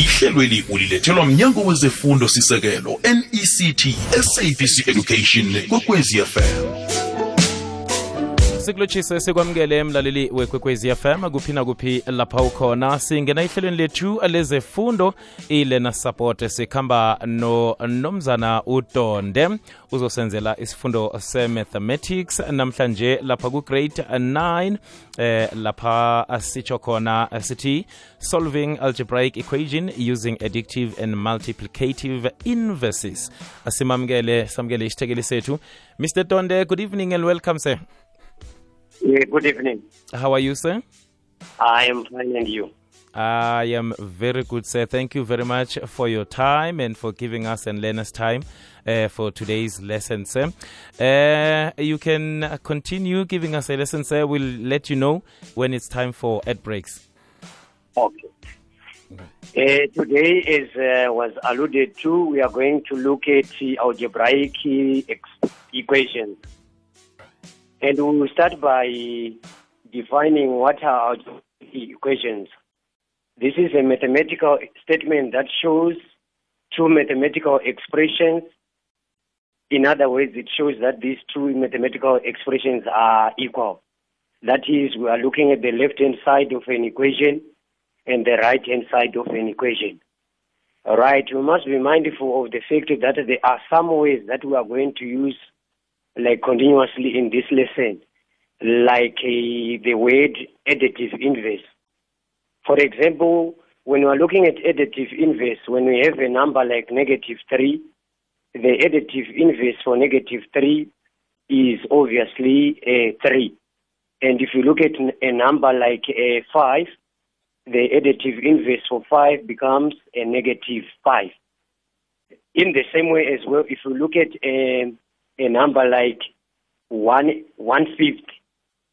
ihlelweli ulilethelwa mnyango wezefundo sisekelo nect sabc education kwekwezi fm sikulotshise sikwamukele mlaleli wekwekwezi fm kuphi nakuphi lapha ukhona. Singena ihlelweni lethu lezefundo ilena support sikhamba nomzana udonde. Uzosenzela isifundo se-mathematics namhlanje lapha ku-grade 9 eh lapha sitsho khona sithi solving algebraic equation using addictive and multiplicative inverses. Asimamukele samukele isithekeli sethu. Mr donde good evening and welcome sir Yeah, good evening. How are you, sir? I am fine, and you? I am very good, sir. Thank you very much for your time and for giving us and learners time uh, for today's lesson, sir. Uh, you can continue giving us a lesson, sir. We'll let you know when it's time for ad breaks. Okay. Uh, today, as uh, was alluded to, we are going to look at the algebraic equations. And we will start by defining what are algebraic equations. This is a mathematical statement that shows two mathematical expressions. In other words, it shows that these two mathematical expressions are equal. That is, we are looking at the left-hand side of an equation and the right-hand side of an equation. All right, we must be mindful of the fact that there are some ways that we are going to use like continuously in this lesson, like uh, the word additive inverse. For example, when we are looking at additive inverse, when we have a number like negative 3, the additive inverse for negative 3 is obviously a 3. And if you look at a number like a 5, the additive inverse for 5 becomes a negative 5. In the same way as well, if you look at a a number like one one fifth,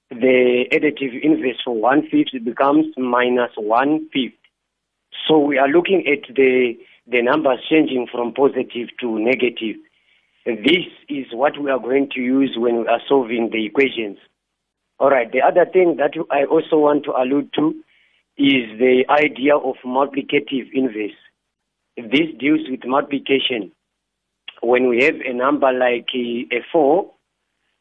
the additive inverse for one fifth becomes minus one fifth. So we are looking at the the numbers changing from positive to negative. This is what we are going to use when we are solving the equations. All right. The other thing that I also want to allude to is the idea of multiplicative inverse. This deals with multiplication when we have a number like a 4,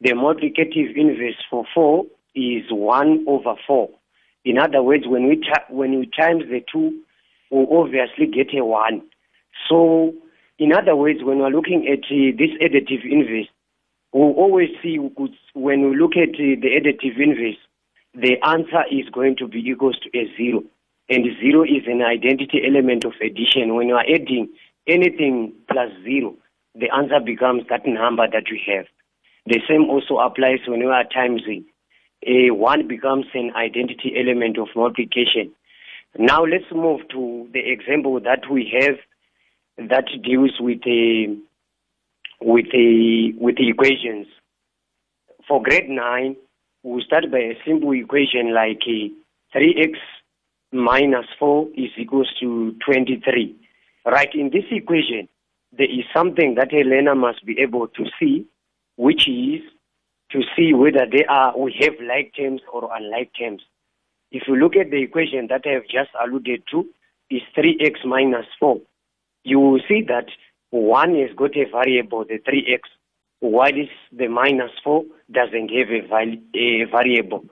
the multiplicative inverse for 4 is 1 over 4. In other words, when we, when we times the 2, we obviously get a 1. So, in other words, when we're looking at uh, this additive inverse, we always see when we look at uh, the additive inverse, the answer is going to be equals to a 0. And 0 is an identity element of addition. When you are adding anything plus 0, the answer becomes that number that we have. The same also applies when we are timesing. A one becomes an identity element of multiplication. Now let's move to the example that we have that deals with a with a with the equations. For grade nine, we start by a simple equation like uh, 3x minus 4 is equals to 23. Right, in this equation, there is something that a learner must be able to see, which is to see whether they are we have like terms or unlike terms. If you look at the equation that I have just alluded to, is 3x minus 4. You will see that 1 has got a variable, the 3x, while the minus 4 doesn't have a, val- a variable.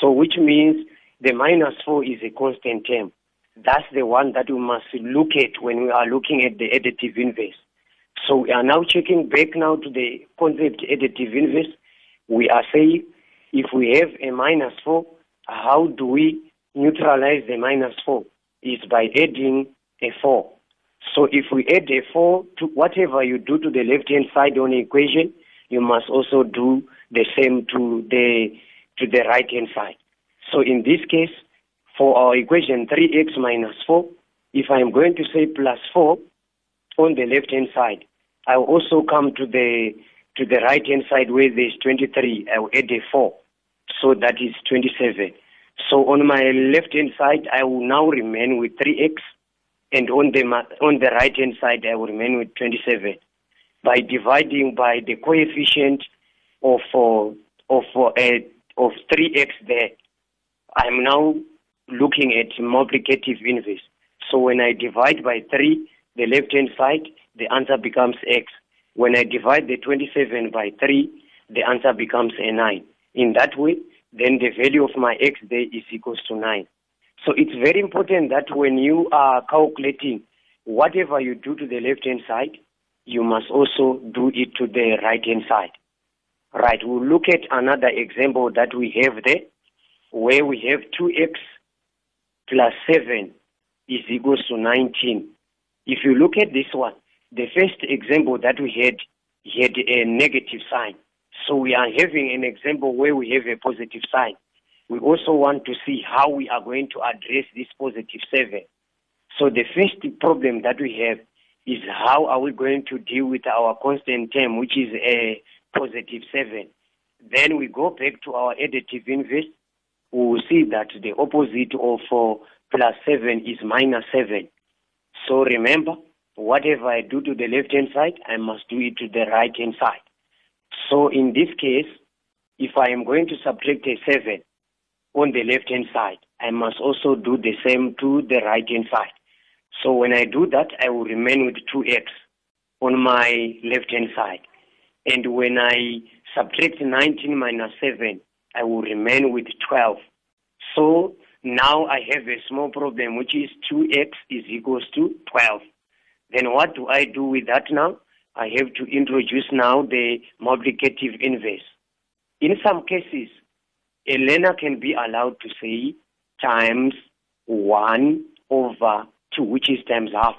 So which means the minus 4 is a constant term. That's the one that we must look at when we are looking at the additive inverse. So we are now checking back now to the concept additive inverse. We are saying if we have a minus 4, how do we neutralize the minus 4? Is by adding a 4. So if we add a 4 to whatever you do to the left-hand side on the equation, you must also do the same to the to the right-hand side. So in this case, for our equation 3x minus 4, if I am going to say plus 4 on the left-hand side, I also come to the to the right-hand side where there's 23. I will add a 4, so that is 27. So on my left-hand side, I will now remain with 3x, and on the on the right-hand side, I will remain with 27. By dividing by the coefficient of uh, of uh, of 3x there, I'm now looking at multiplicative inverse. So when I divide by 3, the left-hand side, the answer becomes x. When I divide the 27 by 3, the answer becomes a 9. In that way, then the value of my x there is equals to 9. So it's very important that when you are calculating whatever you do to the left-hand side, you must also do it to the right-hand side. Right, we'll look at another example that we have there, where we have 2x plus 7 is equals to 19. If you look at this one, the first example that we had had a negative sign. So we are having an example where we have a positive sign. We also want to see how we are going to address this positive 7. So the first problem that we have is how are we going to deal with our constant term, which is a positive 7. Then we go back to our additive inverse. We will see that the opposite of uh, plus 7 is minus 7. So remember, whatever I do to the left-hand side, I must do it to the right-hand side. So in this case, if I am going to subtract a 7 on the left-hand side, I must also do the same to the right-hand side. So when I do that, I will remain with 2x on my left-hand side. And when I subtract 19 minus 7, I will remain with 12. So now I have a small problem, which is 2x is equals to 12. Then what do I do with that now? I have to introduce now the multiplicative inverse. In some cases, a learner can be allowed to say times 1 over 2, which is times half,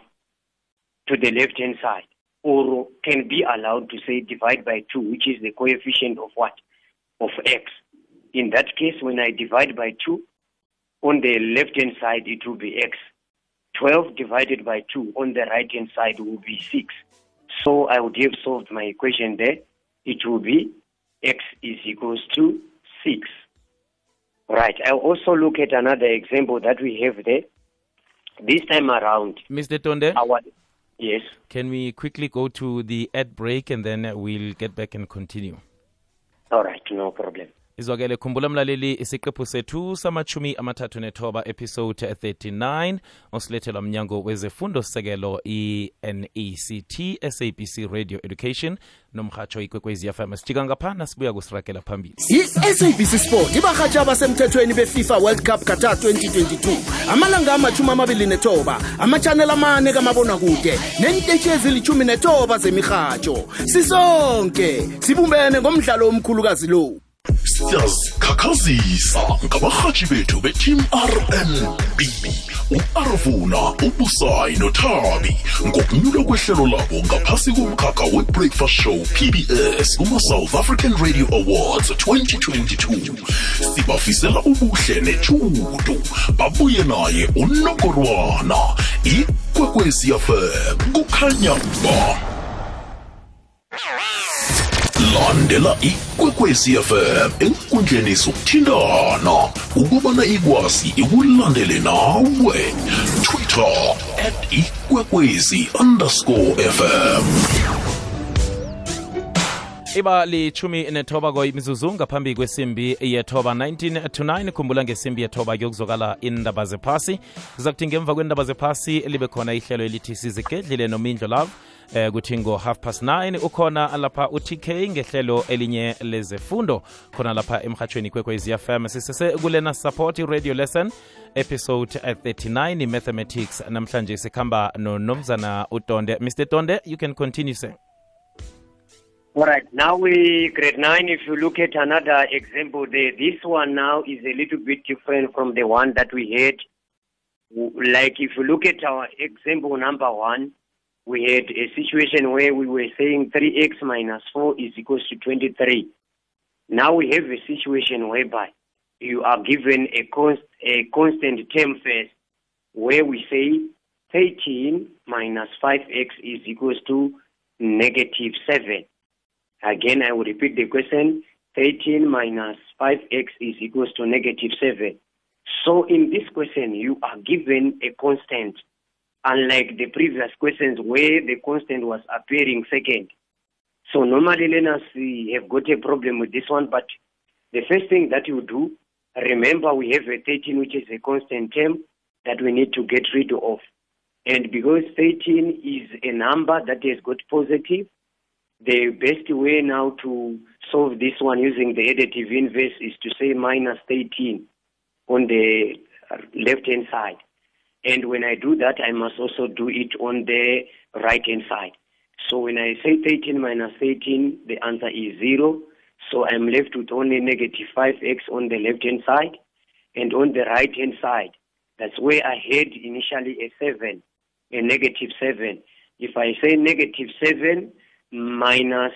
to the left-hand side. Or can be allowed to say divide by 2, which is the coefficient of what? Of x. In that case, when I divide by 2, on the left-hand side, it will be x. 12 divided by 2 on the right-hand side will be 6. So I would have solved my equation there. It will be x is equals to 6. Right. I'll also look at another example that we have there. This time around, Mr. Tonde, our yes. can we quickly go to the ad break and then we'll get back and continue? All right, no problem. Izwakele khumbula mlaleli isiqephu sethu samachumi amathathu nethoba episode 39 osilethelwa mnyango wezefundo sekelo i-nect sabc radio education. Nomhatsho ikwekwezi fm sijika ngaphana sibuya kusirakela phambili. I-sabc sport ibarhatsha abasemthethweni befifa world cup qatar 2022 amalanga amachumi amabili nethoba amachanel amane kamabonakude nentetshi ezilithumi nethoba zemirhatsho sisonke sibumbene ngomdlalo omkhulukazi lowu siyazikhakhazisa ngabarhatshi bethu beteam rnb u-arvuna ubusayi nothabi. Ngokunyulwa kwehlelo labo ngaphasi komkhakha we-breakfast show pbs kuma-south african radio awards 2022 sibafisela ubuhle nethudu babuye naye unokorwana ikwekwezi fm kukhanya ba landela ikwekwezi fm enkundleni sokuthindana ukubana ikwazi ikulandele nawe. Twitter at ikwekwezi underscore fm iba lithumi nethoba koyimizuzu ngaphambi kwesimbi yethoba 19 to 9 khumbula ngesimbi yethoba kuyokuzokala indaba zephasi. Kuza kuthi ngemva kwendaba zephasi libe khona ihlelo elithi sizigedlile nomindlo love eh kuthi ngo-half past 9 ukhona lapha utk ngehlelo elinye lezefundo khona lapha emhatshweni kwekwezi fm sisese kulena support radio lesson episode 39 mathematics namhlanje sikhamba nonomzana utonde mr tonde you can continue sir All right, now we grade nine. If you look at another example there, this one now is a little bit different from the one that we had. Like if you look at our example number one, we had a situation where we were saying 3x minus 4 is equals to 23. Now we have a situation whereby you are given a, const, a constant term first, where we say 13 minus 5x is equals to negative 7. Again, I will repeat the question. 13 minus 5x is equals to negative 7. So in this question, you are given a constant, unlike the previous questions where the constant was appearing second. So normally learners have got a problem with this one, but the first thing that you do, remember we have a 13 which is a constant term that we need to get rid of. And because 13 is a number that has got positive, the best way now to solve this one using the additive inverse is to say minus 13 on the left hand side. And when I do that, I must also do it on the right hand side. So when I say 13 minus 13, the answer is 0. So I'm left with only negative 5x on the left hand side. And on the right hand side, that's where I had initially a 7, a negative 7. If I say negative 7 minus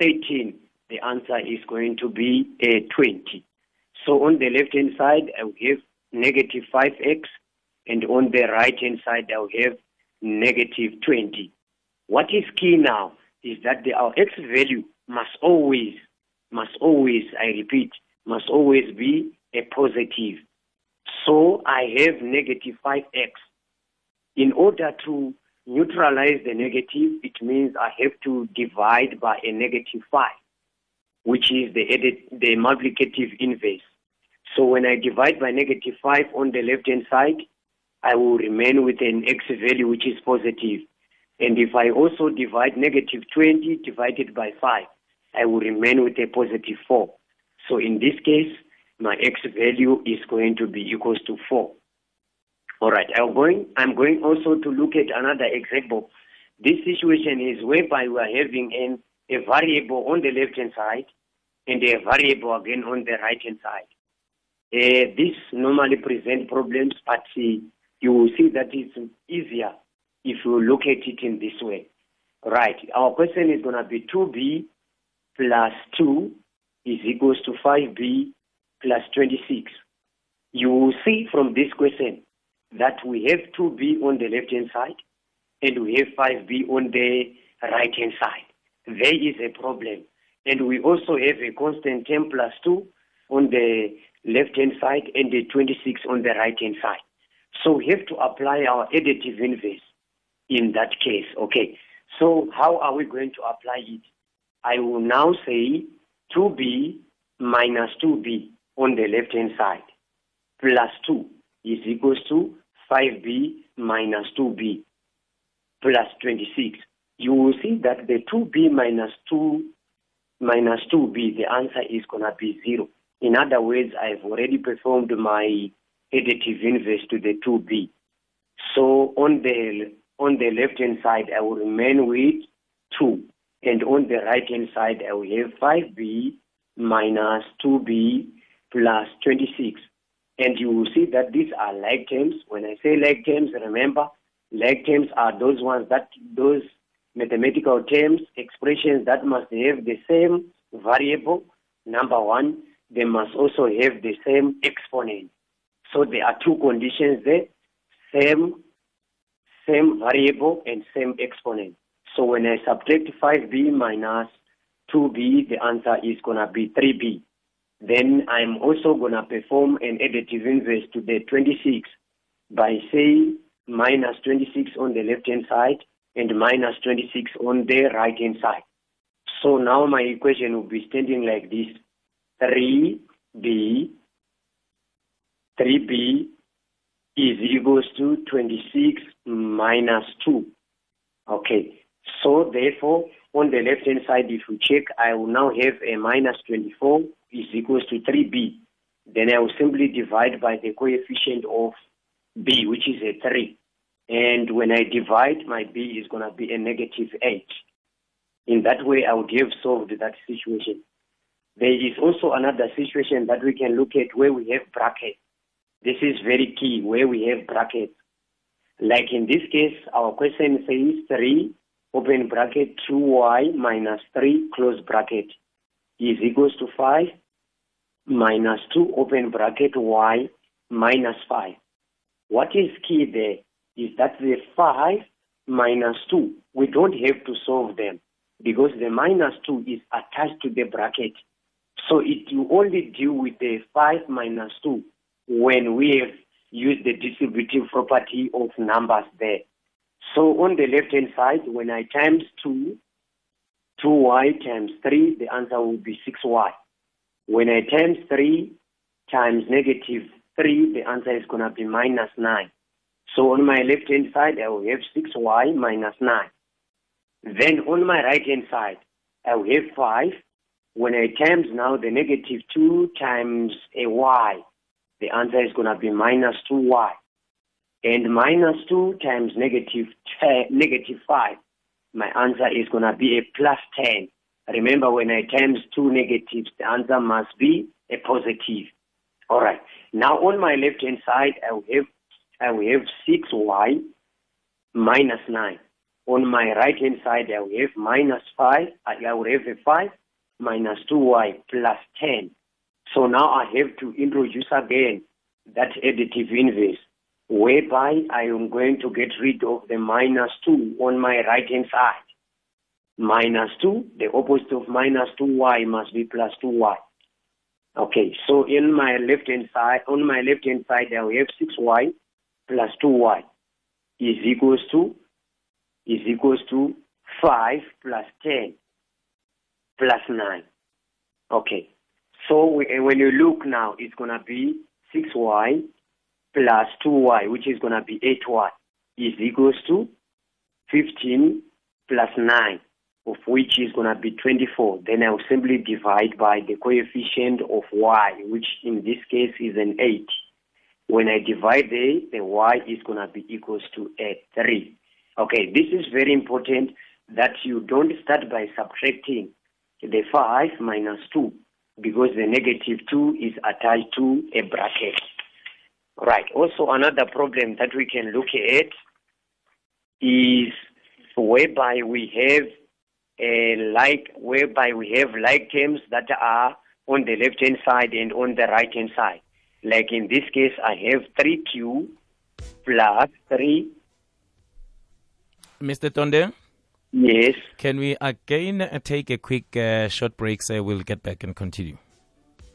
13, the answer is going to be a 20. So on the left hand side, I will have negative 5x, and on the right hand side, I will have negative 20. What is key now is that the, our x value must always, must always, I repeat, must always be a positive. So I have negative 5x. In order to neutralize the negative, it means I have to divide by a negative 5, which is the, edit, the multiplicative inverse. So when I divide by negative 5 on the left-hand side, I will remain with an x value which is positive. And if I also divide negative 20 divided by 5, I will remain with a positive 4. So in this case, my x value is going to be equals to 4. All right, I'm going, I'm going also to look at another example. This situation is whereby we are having an, a variable on the left-hand side and a variable again on the right-hand side. Uh, this normally present problems, but uh, you will see that it's easier if you look at it in this way. Right, our question is going to be 2b plus 2 is equals to 5b plus 26. You will see from this question that we have 2b on the left-hand side and we have 5b on the right-hand side. There is a problem. And we also have a constant 10 plus 2 on the left-hand side and the 26 on the right-hand side. So we have to apply our additive inverse in that case. Okay. So how are we going to apply it? I will now say 2b minus 2b on the left-hand side plus 2 is equals to 5b minus 2b plus 26. You will see that the 2b minus 2 minus 2b, the answer is going to be 0. In other words, I've already performed my additive inverse to the 2b. So on the on the left hand side, I will remain with 2. And on the right hand side, I will have 5b minus 2b plus 26. And you will see that these are like terms. When I say like terms, remember, like terms are those ones that, those mathematical terms, expressions that must have the same variable, number one, they must also have the same exponent. So there are two conditions there, same, same variable and same exponent. So when I subtract 5b minus 2b, the answer is going to be 3b. Then I'm also going to perform an additive inverse to the 26 by saying minus 26 on the left-hand side and minus 26 on the right-hand side. So now my equation will be standing like this. 3b 3b is equals to 26 minus 2. Okay, so therefore, on the left-hand side, if you check, I will now have a minus 24 is equals to 3b. Then I will simply divide by the coefficient of b, which is a 3. And when I divide, my b is going to be a negative 8. In that way, I would have solved that situation. There is also another situation that we can look at where we have brackets. This is very key, where we have brackets. Like in this case, our question says 3, open bracket, 2y minus 3, close bracket, is equals to 5 minus 2, open bracket, y minus 5. What is key there is that the 5 minus 2, we don't have to solve them because the minus 2 is attached to the bracket. So it you only deal with the 5 minus 2 when we have used the distributive property of numbers there. So on the left hand side, when I times 2, 2y times 3, the answer will be 6y. When I times 3 times negative 3, the answer is going to be minus 9. So on my left hand side, I will have 6y minus 9. Then on my right hand side, I will have 5. When I times now the negative 2 times a y, the answer is going to be minus 2y. And minus 2 times negative, te- negative 5, my answer is going to be a plus 10. Remember, when I times two negatives, the answer must be a positive. All right. Now on my left hand side, I will have I will have six y minus nine. On my right hand side, I will have minus five. I will have a five minus two y plus ten. So now I have to introduce again that additive inverse, whereby I am going to get rid of the minus two on my right hand side. Minus two, the opposite of minus two y must be plus two y. Okay, so in my left hand side, on my left hand side, I will have 6y plus 2y is equals to is equals to 5 plus 10 plus 9. Okay, so we, eh, when you look now, it's going to be 6y plus 2y, which is going to be 8y, is equals to 15 plus 9 of which is going to be 24. Then I'll simply divide by the coefficient of y, which in this case is an 8. When I divide the, the y is going to be equals to a 3. Okay, this is very important that you don't start by subtracting the 5 minus 2 because the negative 2 is attached to a bracket. Right. Also, another problem that we can look at is whereby we have a like whereby we have like terms that are on the left hand side and on the right hand side. Like in this case, I have 3q plus 3. Mr. Tonde, Yes. can we again uh, take a quick uh, short break so we'll get back and continue?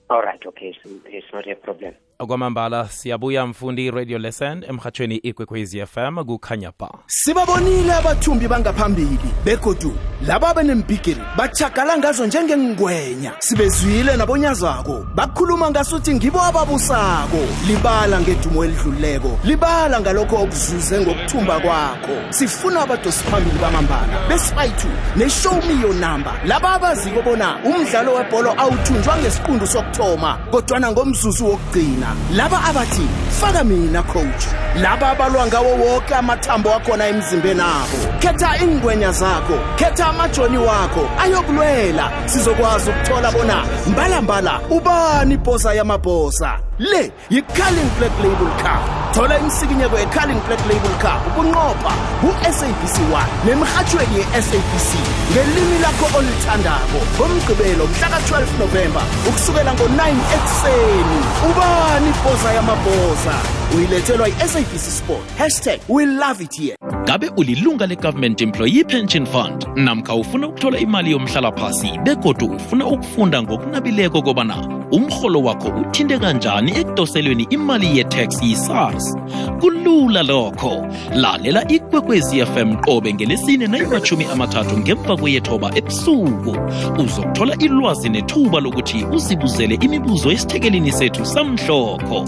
All right. Okay. So it's not a problem. Kwamambala siyabuya mfundi radio lesson emhathweni ikwekwezi fm kukhanya ba sibabonile abathumbi bangaphambili begodu laba benembigiri bachagala ngazo njengengwenya. Sibezwile nabonyazako bakhuluma ngasuthi ngibo ababusako. Libala ngedumo elidluleko libala ngalokho okuzuze ngokuthumba kwakho. Sifuna abadosi phambili bamambala besibayithu ne-show me your number. Laba abaziko bona umdlalo webholo awuthunjwa ngesiqundu sokuthoma kodwana ngomzuzu wokugcina laba abathi faka mina coach. Laba abalwa ngawo woke amathambo akhona emzimbeni abo. Khetha ingwenya zakho khetha amajoni wakho ayokulwela. Sizokwazi ukuthola bona mbalambala ubani ibhosa yamabhosa le yi-carling black label cup thola imsikinyeko ye-carling black label cup ubunqopha ku-sabc 1 nemirhatshweni ye-sabc ngelimi lakho olithandako ngomgqibelo mhlaka-12 novemba ukusukela ngo-9 ekuseni. Ubani ibhosa yamabhosa uyilethelwa yi-sabc sport. Hashtag we love it here. Ngabe ulilunga le-government employee pension fund? Namkha ufuna ukuthola imali yomhlalaphasi begodu ufuna ukufunda ngokunabileko kobana umrholo wakho uthinde kanjani ekudoselweni imali ye-tax yi-sars kulula lokho. Lalela ikwekwezi fm qobe ngelesine nayimachumi amathathu ngemva kweyethoba ebusuku. Uzokuthola ilwazi nethuba lokuthi uzibuzele imibuzo esithekelini sethu samhlokho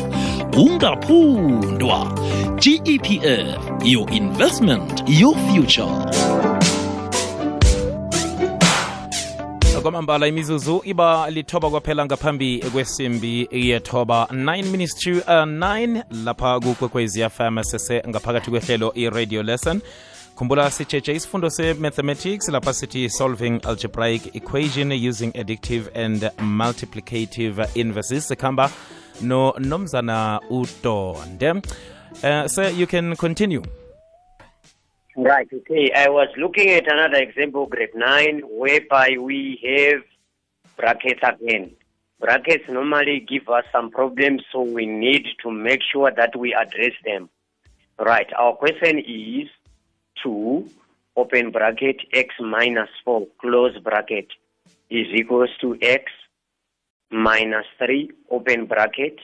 ungaphundwa gepf your investment your future. Kwamambala imizuzu iba lithoba kwaphela ngaphambi kwesimbi yethoba. 9 minutes to uh, 9 lapha kukwekwezi fm sese ngaphakathi kwehlelo i-radio lesson. Khumbula sijeje isifundo se-mathematics lapha sithi solving algebraic equation using addictive and multiplicative inverses. Sikhamba no nomzana udonde uh, sir you can continue Right. Okay. I was looking at another example, grade 9, whereby we have brackets again. Brackets normally give us some problems, so we need to make sure that we address them. Right. Our question is 2, open bracket, x minus 4, close bracket, is equals to x minus 3, open bracket,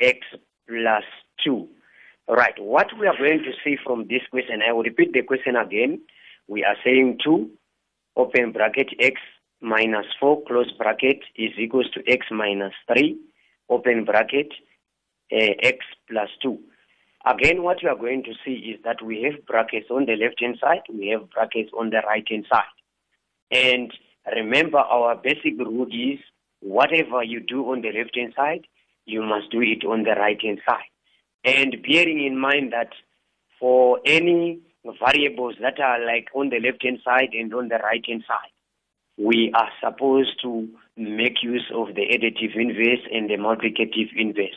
x plus 2. Right. What we are going to see from this question, I will repeat the question again. We are saying 2, open bracket, x minus 4, close bracket, is equals to x minus 3, open bracket, uh, x plus 2. Again, what you are going to see is that we have brackets on the left-hand side, we have brackets on the right-hand side. And remember, our basic rule is whatever you do on the left-hand side, you must do it on the right-hand side. And bearing in mind that for any variables that are like on the left-hand side and on the right-hand side, we are supposed to make use of the additive inverse and the multiplicative inverse.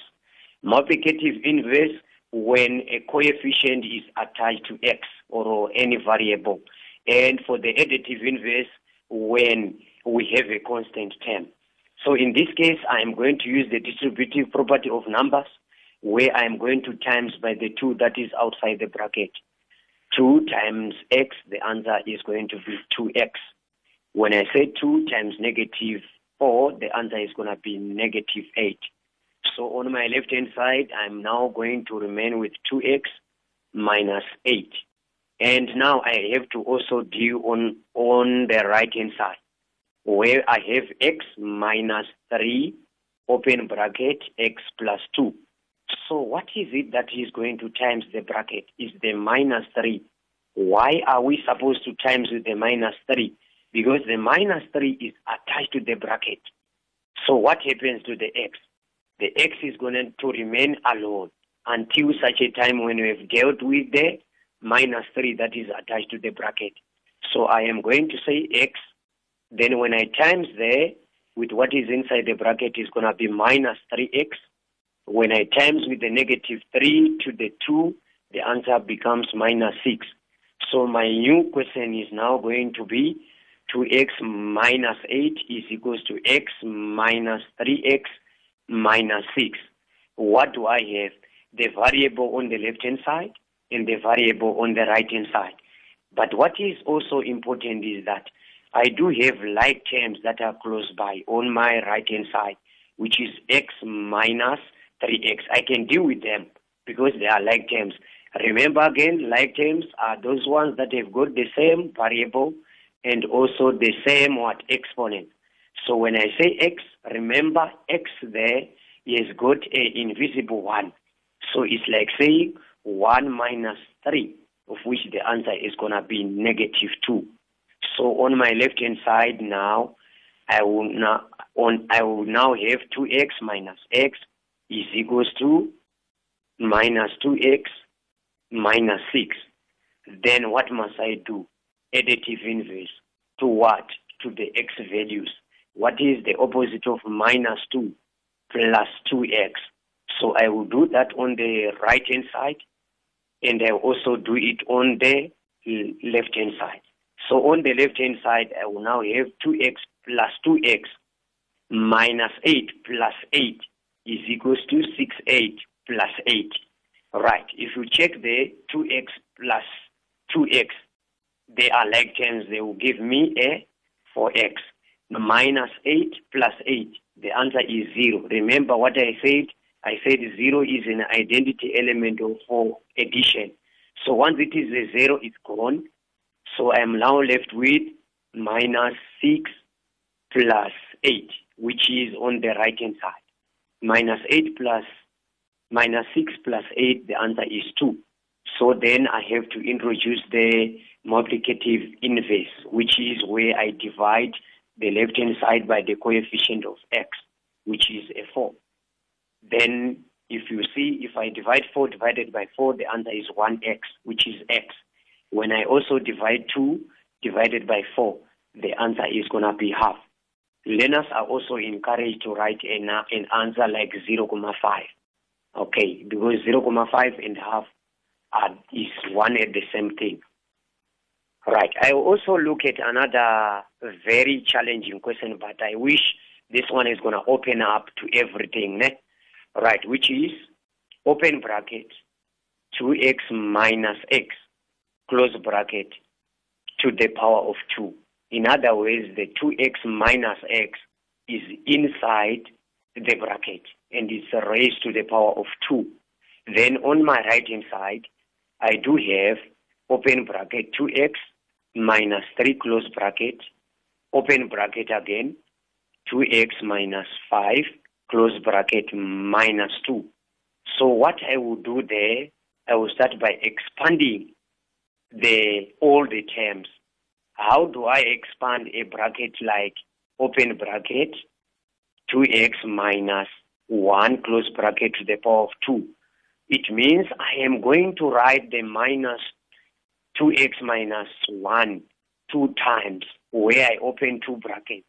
Multiplicative inverse when a coefficient is attached to x or any variable. And for the additive inverse, when we have a constant term. So in this case, I am going to use the distributive property of numbers, where I am going to times by the 2 that is outside the bracket. 2 times x, the answer is going to be 2x. When I say 2 times negative 4, the answer is going to be negative 8. So on my left hand side, I'm now going to remain with 2x minus 8. And now I have to also deal on, on the right hand side, where I have x minus 3, open bracket, x plus 2. So what is it that is going to times the bracket? Is the minus 3. Why are we supposed to times with the minus 3? Because the minus 3 is attached to the bracket. So what happens to the x? the x is going to remain alone until such a time when we have dealt with the minus 3 that is attached to the bracket. So I am going to say x, then when I times there with what is inside the bracket is going to be minus 3x. When I times with the negative 3 to the 2, the answer becomes minus 6. So my new question is now going to be 2x minus 8 is equals to x minus 3x minus 6. What do I have? The variable on the left-hand side and the variable on the right-hand side. But what is also important is that I do have like terms that are close by on my right-hand side, which is x minus 3x. I can deal with them because they are like terms. Remember again, like terms are those ones that have got the same variable and also the same what exponent. So when I say x, remember x there is got an invisible one. So it's like saying 1 minus 3, of which the answer is going to be negative 2. So on my left hand side now, I will now on I will now have 2x minus x is equals to minus 2x minus 6. Then what must I do? Additive inverse to what? To the x values. What is the opposite of minus 2 plus 2x? So I will do that on the right hand side and I will also do it on the left hand side. So on the left hand side, uh, I will now have 2x plus 2x minus 8 plus 8 is equals to 6, 8 plus 8. Right. If you check the 2x plus 2x, they are like terms. They will give me a 4x minus 8 plus 8. The answer is 0. Remember what I said? I said 0 is an identity element for addition. So once it is a 0, it's gone. So I am now left with minus 6 plus 8, which is on the right hand side. Minus 8 plus minus 6 plus 8, the answer is 2. So then I have to introduce the multiplicative inverse, which is where I divide the left hand side by the coefficient of x, which is a 4. Then if you see, if I divide 4 divided by 4, the answer is 1x, which is x. When I also divide 2 divided by 4, the answer is going to be half. Learners are also encouraged to write an, an answer like 0.5. Okay, because 0.5 and half are, is one and the same thing. Right. I also look at another very challenging question, but I wish this one is going to open up to everything. Ne? Right, which is open bracket 2x minus x, close bracket, to the power of 2. In other words, the 2x minus x is inside the bracket and it's raised to the power of 2. Then on my right hand side, I do have open bracket 2x minus 3 close bracket, open bracket again, 2x minus 5 close bracket minus 2. So what I will do there, I will start by expanding the all the terms. How do I expand a bracket like open bracket 2x minus 1 close bracket to the power of 2? It means I am going to write the minus 2x minus 1 two times where I open two brackets.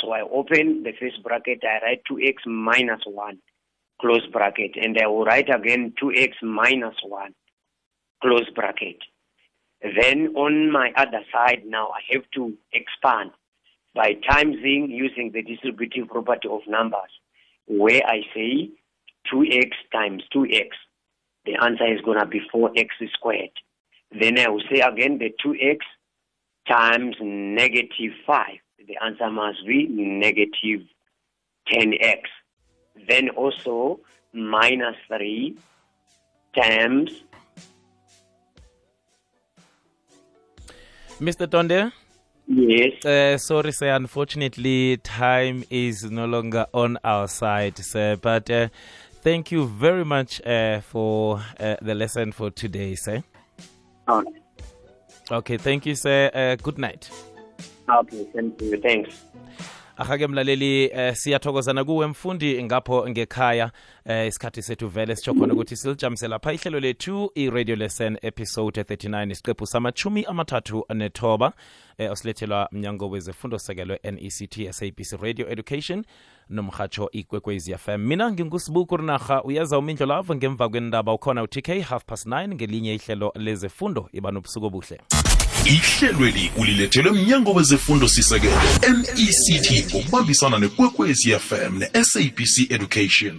So I open the first bracket, I write 2x minus 1 close bracket, and I will write again 2x minus 1 close bracket. Then on my other side now I have to expand by timesing using the distributive property of numbers where I say 2x times 2x. The answer is going to be 4x squared. Then I will say again the 2x times negative 5. The answer must be negative 10x. Then also minus 3 times mr tonde yes Uh, sorry, sir. Unfortunately, time is no longer on our side, sir. But uh, thank you very much uh, for uh, the lesson for today, sir. okay. Okay, thank you, sir. Uh, good night. okay thank you thanks ahake mlaleli eh, siyathokozana kuwe mfundi ngapho ngekhaya eh, isikhathi sethu vele sitsho khona ukuthi silijamise lapha ihlelo lethu i-radio lesson episode 39 isiqephu samachumi amathathu nethoba eh, osilethelwa mnyango wezefundo sekelwe nect sabc radio education nomhatsho ikwekwezi fm mina ngingusibuku rinarha uyeza umindlo lavo ngemva kwendaba ukhona utk half past 9 ngelinye ihlelo lezefundo iba nobusuku obuhle ihlelweli ulilethelwe mnyango wezefundo sisekelo nect ngokubambisana nekwekwezi fm ne-sabc education